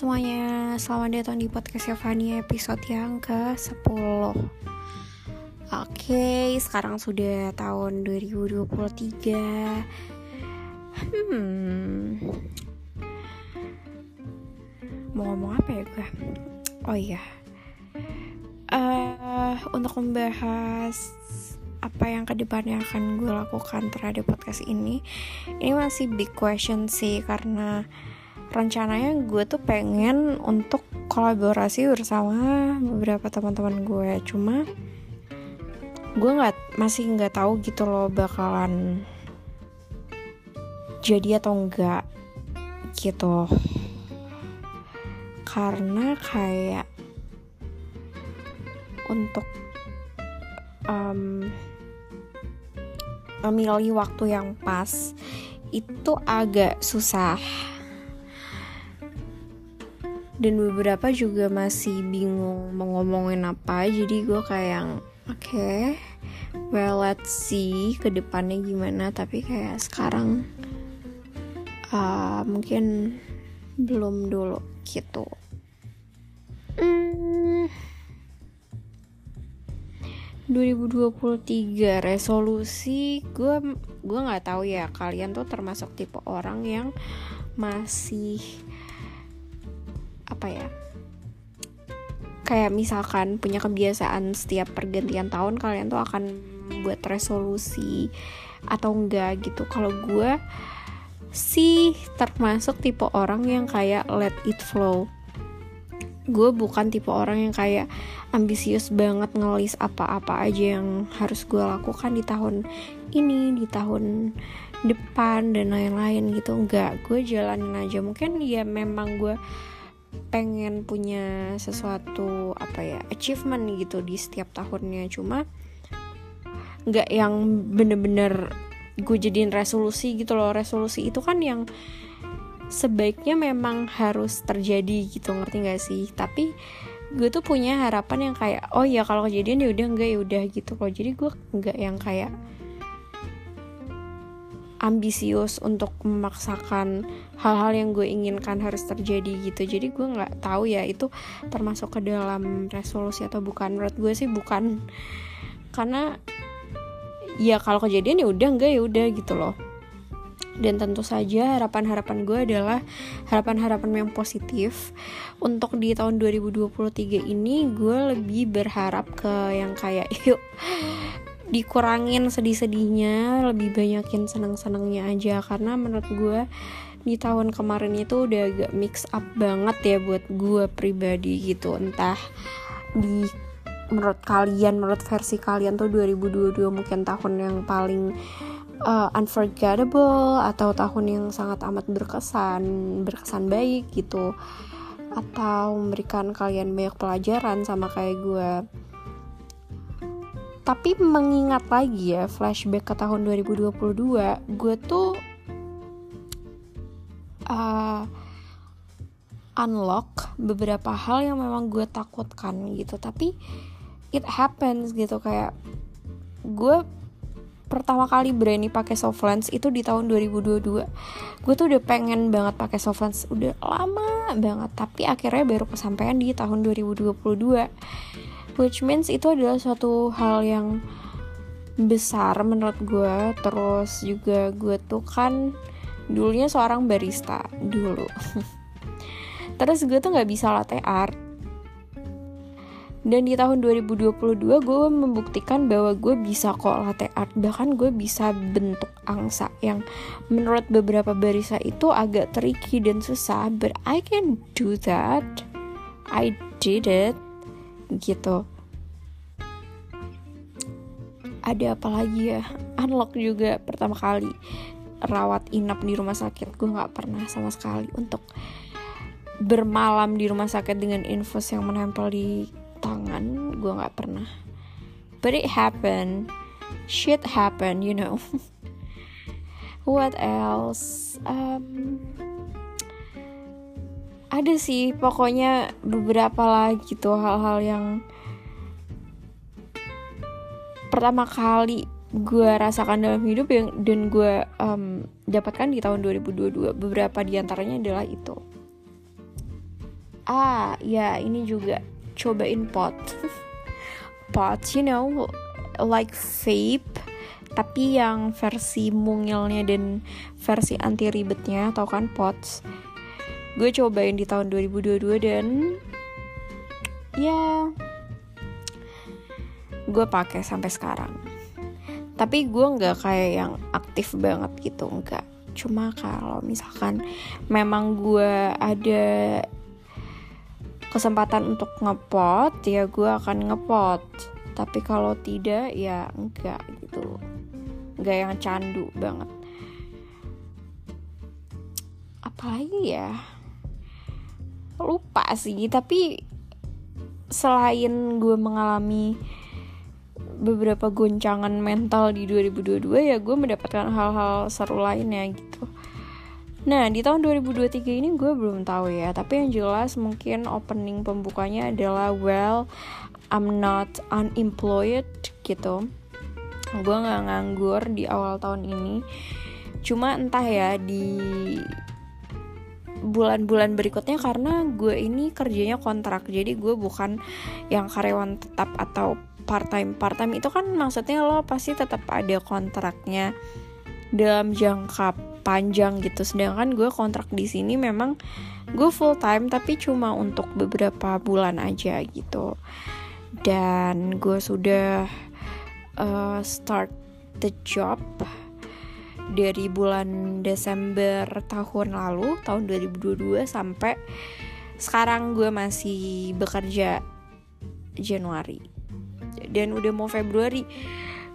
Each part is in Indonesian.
semuanya, selamat datang di podcast Yovani episode yang ke-10 Oke, sekarang sudah tahun 2023 Hmm. Mau ngomong apa ya gue? Oh iya. Uh, Untuk membahas apa yang ke depannya akan gue lakukan terhadap podcast ini Ini masih big question sih karena rencananya gue tuh pengen untuk kolaborasi bersama beberapa teman-teman gue. Cuma gue nggak masih nggak tahu gitu loh bakalan jadi atau enggak gitu. Karena kayak untuk um, memilih waktu yang pas itu agak susah dan beberapa juga masih bingung mau ngomongin apa. Jadi gue kayak oke okay, well let's see ke depannya gimana. Tapi kayak sekarang uh, mungkin belum dulu gitu. Hmm, 2023 resolusi gue gue nggak tahu ya. Kalian tuh termasuk tipe orang yang masih apa ya kayak misalkan punya kebiasaan setiap pergantian tahun kalian tuh akan buat resolusi atau enggak gitu. Kalau gue sih termasuk tipe orang yang kayak let it flow. Gue bukan tipe orang yang kayak ambisius banget ngelis apa-apa aja yang harus gue lakukan di tahun ini di tahun depan dan lain-lain gitu. Enggak gue jalanin aja. Mungkin ya memang gue pengen punya sesuatu apa ya achievement gitu di setiap tahunnya. Cuma nggak yang bener-bener gue jadiin resolusi gitu loh. Resolusi itu kan yang sebaiknya memang harus terjadi gitu ngerti gak sih? Tapi gue tuh punya harapan yang kayak oh ya kalau kejadian ya udah enggak ya udah gitu loh. Jadi gue nggak yang kayak ambisius untuk memaksakan hal-hal yang gue inginkan harus terjadi gitu. Jadi gue nggak tahu ya itu termasuk ke dalam resolusi atau bukan. Menurut gue sih bukan. Karena ya kalau kejadian ya udah enggak ya udah gitu loh. Dan tentu saja harapan-harapan gue adalah harapan-harapan yang positif. Untuk di tahun 2023 ini gue lebih berharap ke yang kayak yuk dikurangin sedih-sedihnya lebih banyakin senang-senangnya aja. Karena menurut gue di tahun kemarin itu udah agak mix up banget ya buat gue pribadi gitu. Entah di menurut kalian menurut versi kalian tuh 2022 mungkin tahun yang paling uh, unforgettable atau tahun yang sangat amat berkesan berkesan baik gitu. Atau memberikan kalian banyak pelajaran sama kayak gue tapi mengingat lagi ya flashback ke tahun 2022 gue tuh uh, unlock beberapa hal yang memang gue takutkan gitu. Tapi it happens gitu kayak gue pertama kali berani pakai soft lens itu di tahun 2022 gue tuh udah pengen banget pakai soft lens udah lama banget. Tapi akhirnya baru kesampaian di tahun 2022 which means itu adalah suatu hal yang besar menurut gue terus juga gue tuh kan dulunya seorang barista dulu. Terus gue tuh nggak bisa latte art. Dan di tahun 2022 gue membuktikan bahwa gue bisa kok latte art. Bahkan gue bisa bentuk angsa yang menurut beberapa barista itu agak tricky dan susah. But I can do that. I did it gitu. Ada apa lagi ya? Unlock juga pertama kali rawat inap di rumah sakit. Gue nggak pernah sama sekali untuk bermalam di rumah sakit dengan infus yang menempel di tangan. Gue nggak pernah. But it happened. Shit happen you know. What else? Um, ada sih pokoknya beberapa lah gitu hal-hal yang pertama kali gue rasakan dalam hidup yang dan gue um, dapatkan di tahun 2022 beberapa di antaranya adalah itu. Ah ya ini juga. Cobain pot. Pot you know like vape tapi yang versi mungilnya dan versi anti ribetnya tau kan pots gue cobain di tahun 2022 dan ya gue pakai sampai sekarang. Tapi gue nggak kayak yang aktif banget gitu nggak. Cuma kalau misalkan memang gue ada kesempatan untuk ngepot ya gue akan ngepot. Tapi kalau tidak ya enggak gitu. Nggak yang candu banget. Apalagi ya lupa sih tapi selain gue mengalami beberapa goncangan mental di 2022 ya gue mendapatkan hal-hal seru lainnya gitu. Nah di tahun 2023 ini gue belum tahu ya Tapi yang jelas mungkin opening pembukanya adalah Well I'm not unemployed gitu. Gue nggak nganggur di awal tahun ini. Cuma entah ya di bulan-bulan berikutnya karena gue ini kerjanya kontrak. Jadi gue bukan yang karyawan tetap atau part time part time itu kan maksudnya lo pasti tetap ada kontraknya dalam jangka panjang gitu. Sedangkan gue kontrak di sini memang gue full time tapi cuma untuk beberapa bulan aja gitu. Dan gue sudah uh, start the job dari bulan Desember tahun lalu tahun 2022 sampai sekarang gue masih bekerja Januari. Dan udah mau Februari.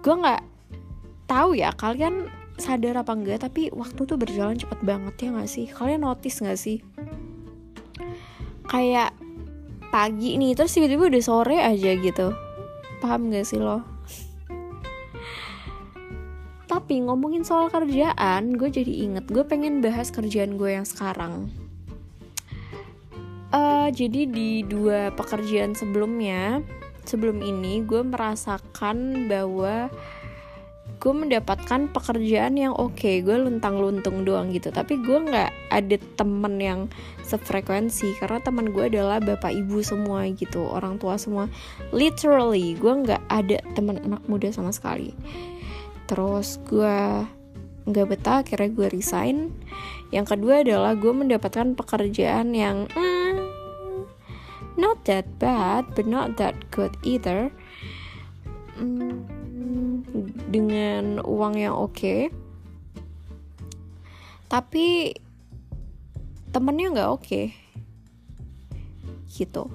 Gue nggak tahu ya kalian sadar apa enggak tapi waktu tuh berjalan cepet banget ya nggak sih? Kalian notice nggak sih? Kayak pagi nih terus tiba-tiba udah sore aja gitu. Paham gak sih lo tapi ngomongin soal kerjaan, gue jadi inget gue pengen bahas kerjaan gue yang sekarang. Uh, jadi di dua pekerjaan sebelumnya, sebelum ini gue merasakan bahwa gue mendapatkan pekerjaan yang oke okay. gue luntang luntung doang gitu tapi gue nggak ada temen yang sefrekuensi karena teman gue adalah bapak ibu semua gitu orang tua semua literally gue nggak ada teman anak muda sama sekali terus gue nggak betah akhirnya gue resign yang kedua adalah gue mendapatkan pekerjaan yang mm, not that bad but not that good either mm, dengan uang yang oke okay. tapi temennya nggak oke okay. gitu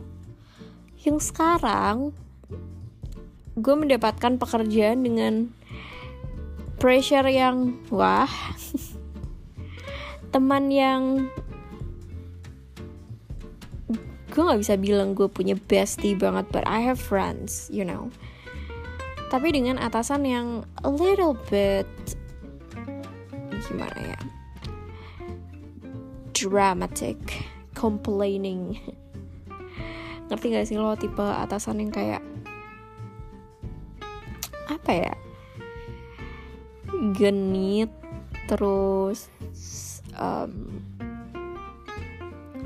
yang sekarang gue mendapatkan pekerjaan dengan pressure yang wah teman yang gue nggak bisa bilang gue punya bestie banget but I have friends you know. Tapi dengan atasan yang a little bit gimana ya dramatic complaining. Ngerti gak sih lo tipe atasan yang kayak apa ya genit terus um,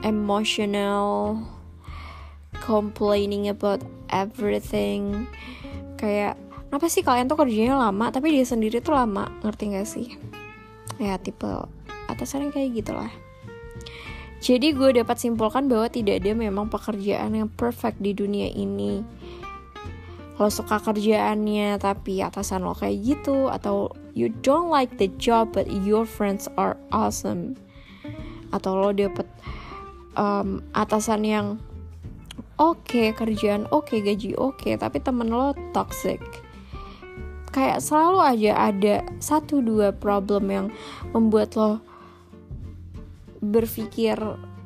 emotional complaining about everything. Kayak kenapa sih kalian tuh kerjanya lama tapi dia sendiri tuh lama? Ngerti gak sih? Ya tipe atasan yang kayak gitulah. Jadi gue dapat simpulkan bahwa tidak ada memang pekerjaan yang perfect di dunia ini lo suka kerjaannya tapi atasan lo kayak gitu atau you don't like the job but your friends are awesome. Atau lo dapet um, atasan yang oke okay, kerjaan oke okay, gaji oke okay, tapi temen lo toxic. Kayak selalu aja ada satu dua problem yang membuat lo berpikir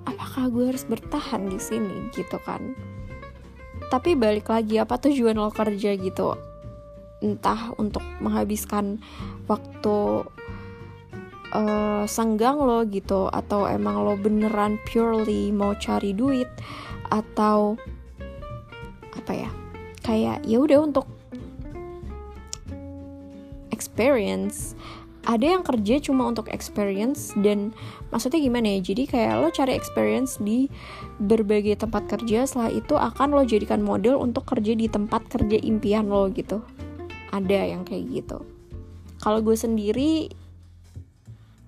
apakah gue harus bertahan di sini gitu kan tapi balik lagi apa tujuan lo kerja gitu? Entah untuk menghabiskan waktu uh, senggang lo gitu atau emang lo beneran purely mau cari duit atau apa ya? Kayak ya udah untuk experience ada yang kerja cuma untuk experience dan maksudnya gimana ya? Jadi kayak lo cari experience di berbagai tempat kerja setelah itu akan lo jadikan model untuk kerja di tempat kerja impian lo gitu. Ada yang kayak gitu. Kalau gue sendiri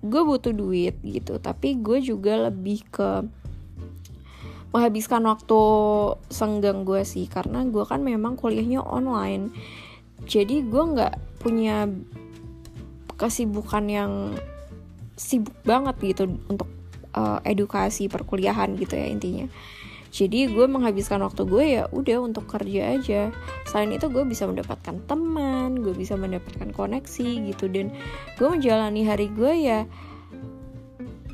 gue butuh duit gitu tapi gue juga lebih ke menghabiskan waktu senggang gue sih karena gue kan memang kuliahnya online. Jadi gue nggak punya kesibukan yang sibuk banget gitu untuk uh, edukasi perkuliahan gitu ya intinya. Jadi gue menghabiskan waktu gue ya udah untuk kerja aja. Selain itu gue bisa mendapatkan teman gue bisa mendapatkan koneksi gitu. Dan gue menjalani hari gue ya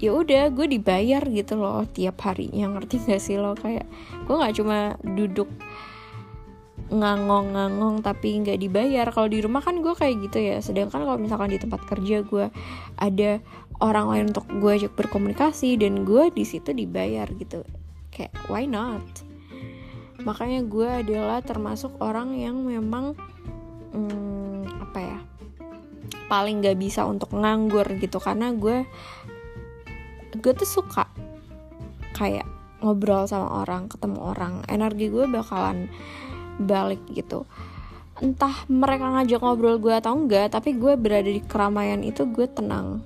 ya udah gue dibayar gitu loh tiap harinya. Ngerti gak sih lo? Kayak gue nggak cuma duduk ngangong-ngangong tapi nggak dibayar. Kalau di rumah kan gue kayak gitu ya. Sedangkan kalau misalkan di tempat kerja gue ada orang lain untuk gue ajak berkomunikasi dan gue di situ dibayar gitu. Kayak why not? Makanya gue adalah termasuk orang yang memang hmm, apa ya paling nggak bisa untuk nganggur gitu. Karena gue gue tuh suka kayak ngobrol sama orang ketemu orang. Energi gue bakalan balik gitu. Entah mereka ngajak ngobrol gue atau enggak tapi gue berada di keramaian itu gue tenang.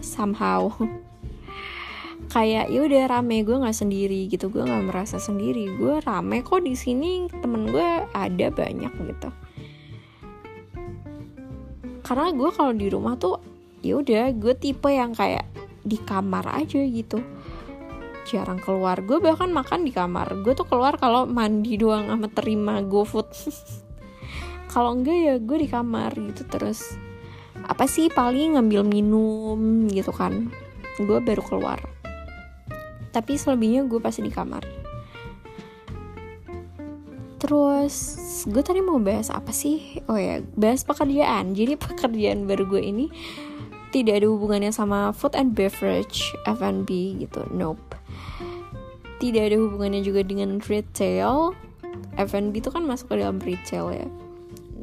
Somehow. Kayak ya udah rame gue nggak sendiri gitu. Gue nggak merasa sendiri. Gue rame kok di sini temen gue ada banyak gitu. Karena gue kalau di rumah tuh ya udah gue tipe yang kayak di kamar aja gitu jarang keluar. Gue bahkan makan di kamar. Gue tuh keluar kalau mandi doang sama terima GoFood. Kalau enggak ya gue di kamar gitu terus. Apa sih paling ngambil minum gitu kan. Gue baru keluar. Tapi selebihnya gue pasti di kamar. Terus gue tadi mau bahas apa sih? Oh ya bahas pekerjaan. Jadi pekerjaan baru gue ini tidak ada hubungannya sama food and beverage F&B gitu. Nope tidak ada hubungannya juga dengan retail. F&B itu kan masuk ke dalam retail ya.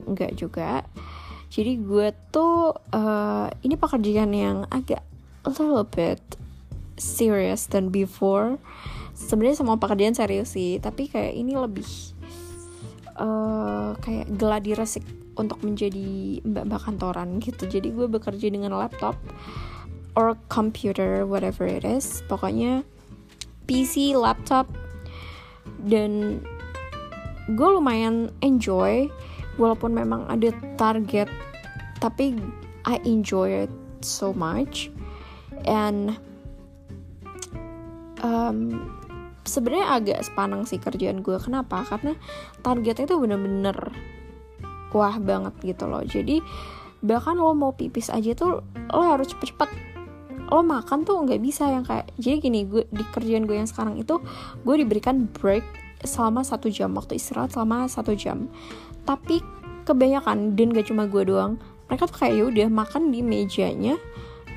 Enggak juga. Jadi gue tuh uh, ini pekerjaan yang agak a little bit serious than before. Sebenarnya semua pekerjaan serius sih tapi kayak ini lebih uh, kayak geladi resik untuk menjadi mbak-mbak kantoran gitu. Jadi gue bekerja dengan laptop or computer whatever it is. Pokoknya PC, laptop dan gue lumayan enjoy walaupun memang ada target tapi I enjoy it so much. And um, sebenarnya agak sepanang sih kerjaan gue kenapa? Karena targetnya itu bener-bener wah banget gitu loh. Jadi bahkan lo mau pipis aja tuh lo harus cepet-cepet lo makan tuh nggak bisa yang kayak jadi gini gue di kerjaan gue yang sekarang itu gue diberikan break selama satu jam waktu istirahat selama satu jam. Tapi kebanyakan dan gak cuma gue doang mereka tuh kayak ya udah makan di mejanya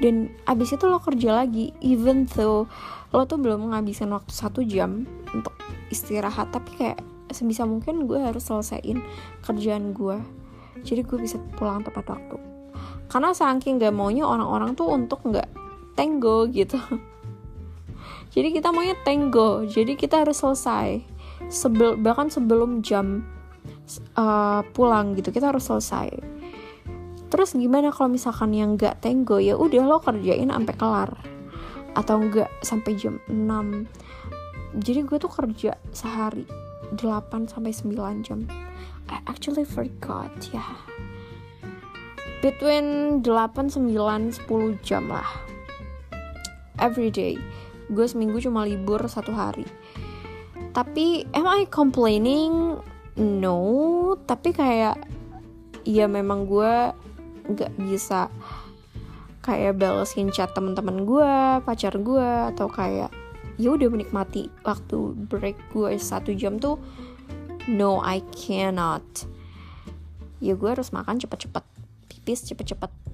dan abis itu lo kerja lagi. Even though lo tuh belum menghabiskan waktu satu jam untuk istirahat tapi kayak sebisa mungkin gue harus selesaiin kerjaan gue jadi gue bisa pulang tepat waktu. Karena saking gak maunya orang-orang tuh untuk nggak tango gitu. Jadi kita maunya tango jadi kita harus selesai. Sebel bahkan sebelum jam uh, pulang gitu kita harus selesai. Terus gimana kalau misalkan yang nggak tango ya udah lo kerjain sampai kelar. Atau enggak sampai jam 6 jadi gue tuh kerja sehari 8 sampai 9 jam. I actually forgot ya. Yeah. between 8 9 10 jam lah every day. Gue seminggu cuma libur satu hari. Tapi am I complaining? No. Tapi kayak ya memang gue nggak bisa kayak balesin chat teman-teman gue pacar gue atau kayak ya udah menikmati waktu break gue satu jam tuh no I cannot. Ya gue harus makan cepet-cepet. Pipis cepet-cepet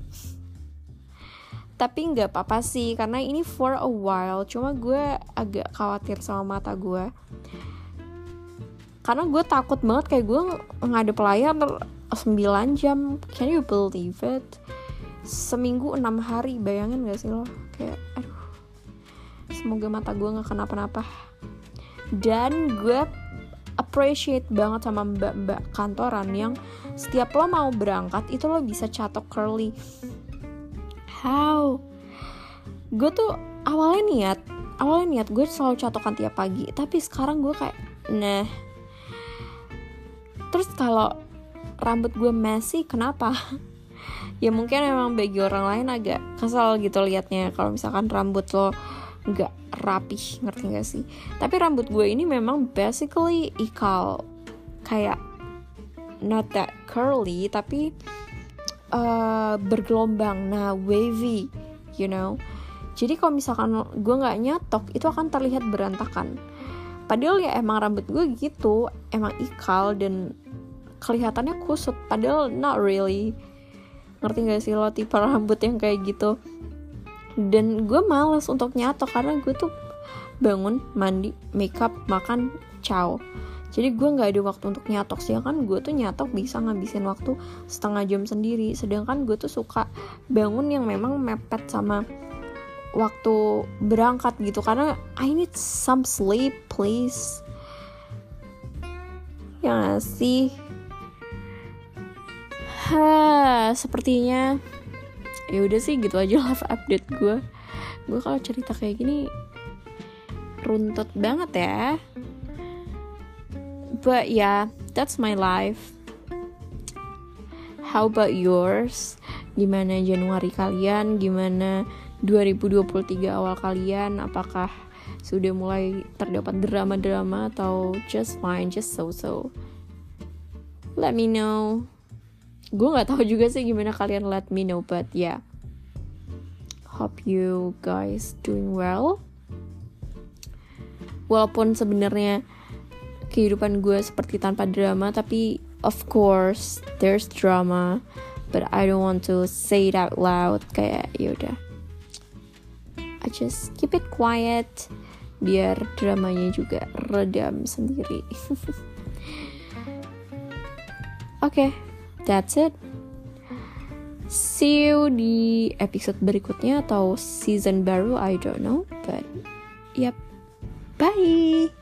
tapi nggak apa-apa sih karena ini for a while. Cuma gue agak khawatir sama mata gue. Karena gue takut banget kayak gue ngadep layar 9 jam. Can you believe it? Seminggu enam hari bayangin gak sih lo? Kayak aduh. Semoga mata gue nggak kenapa-napa. Dan gue appreciate banget sama mbak-mbak kantoran yang setiap lo mau berangkat itu lo bisa catok curly how gue tuh awalnya niat awalnya niat gue selalu catokan tiap pagi. Tapi sekarang gue kayak nah. Terus kalau rambut gue messy kenapa? Ya mungkin emang bagi orang lain agak kesel gitu liatnya. Kalau misalkan rambut lo nggak rapih ngerti gak sih? Tapi rambut gue ini memang basically ikal. Kayak not that curly tapi uh, bergelombang. Nah wavy you know. Jadi kalau misalkan gue nggak nyatok itu akan terlihat berantakan. Padahal ya emang rambut gue gitu emang ikal dan kelihatannya kusut. Padahal not really. Ngerti gak sih lo tipe rambut yang kayak gitu? Dan gue males untuk nyatok karena gue tuh bangun mandi makeup makan ciao jadi gue nggak ada waktu untuk nyatok sih kan gue tuh nyatok bisa ngabisin waktu setengah jam sendiri. Sedangkan gue tuh suka bangun yang memang mepet sama waktu berangkat gitu karena I need some sleep please. Ya gak sih? Ha sepertinya ya udah sih gitu aja live update gue gue kalau cerita kayak gini runtut banget ya but yeah that's my life. How about yours? Gimana Januari kalian? Gimana 2023 awal kalian? Apakah sudah mulai terdapat drama-drama atau just fine just so-so? Let me know. Gue nggak tahu juga sih gimana kalian let me know but yeah. Hope you guys doing well. Walaupun sebenarnya kehidupan gue seperti tanpa drama tapi of course there's drama but I don't want to say it out loud kayak yaudah I just keep it quiet biar dramanya juga redam sendiri. Oke okay that's it. See you di episode berikutnya atau season baru I don't know but yep. Bye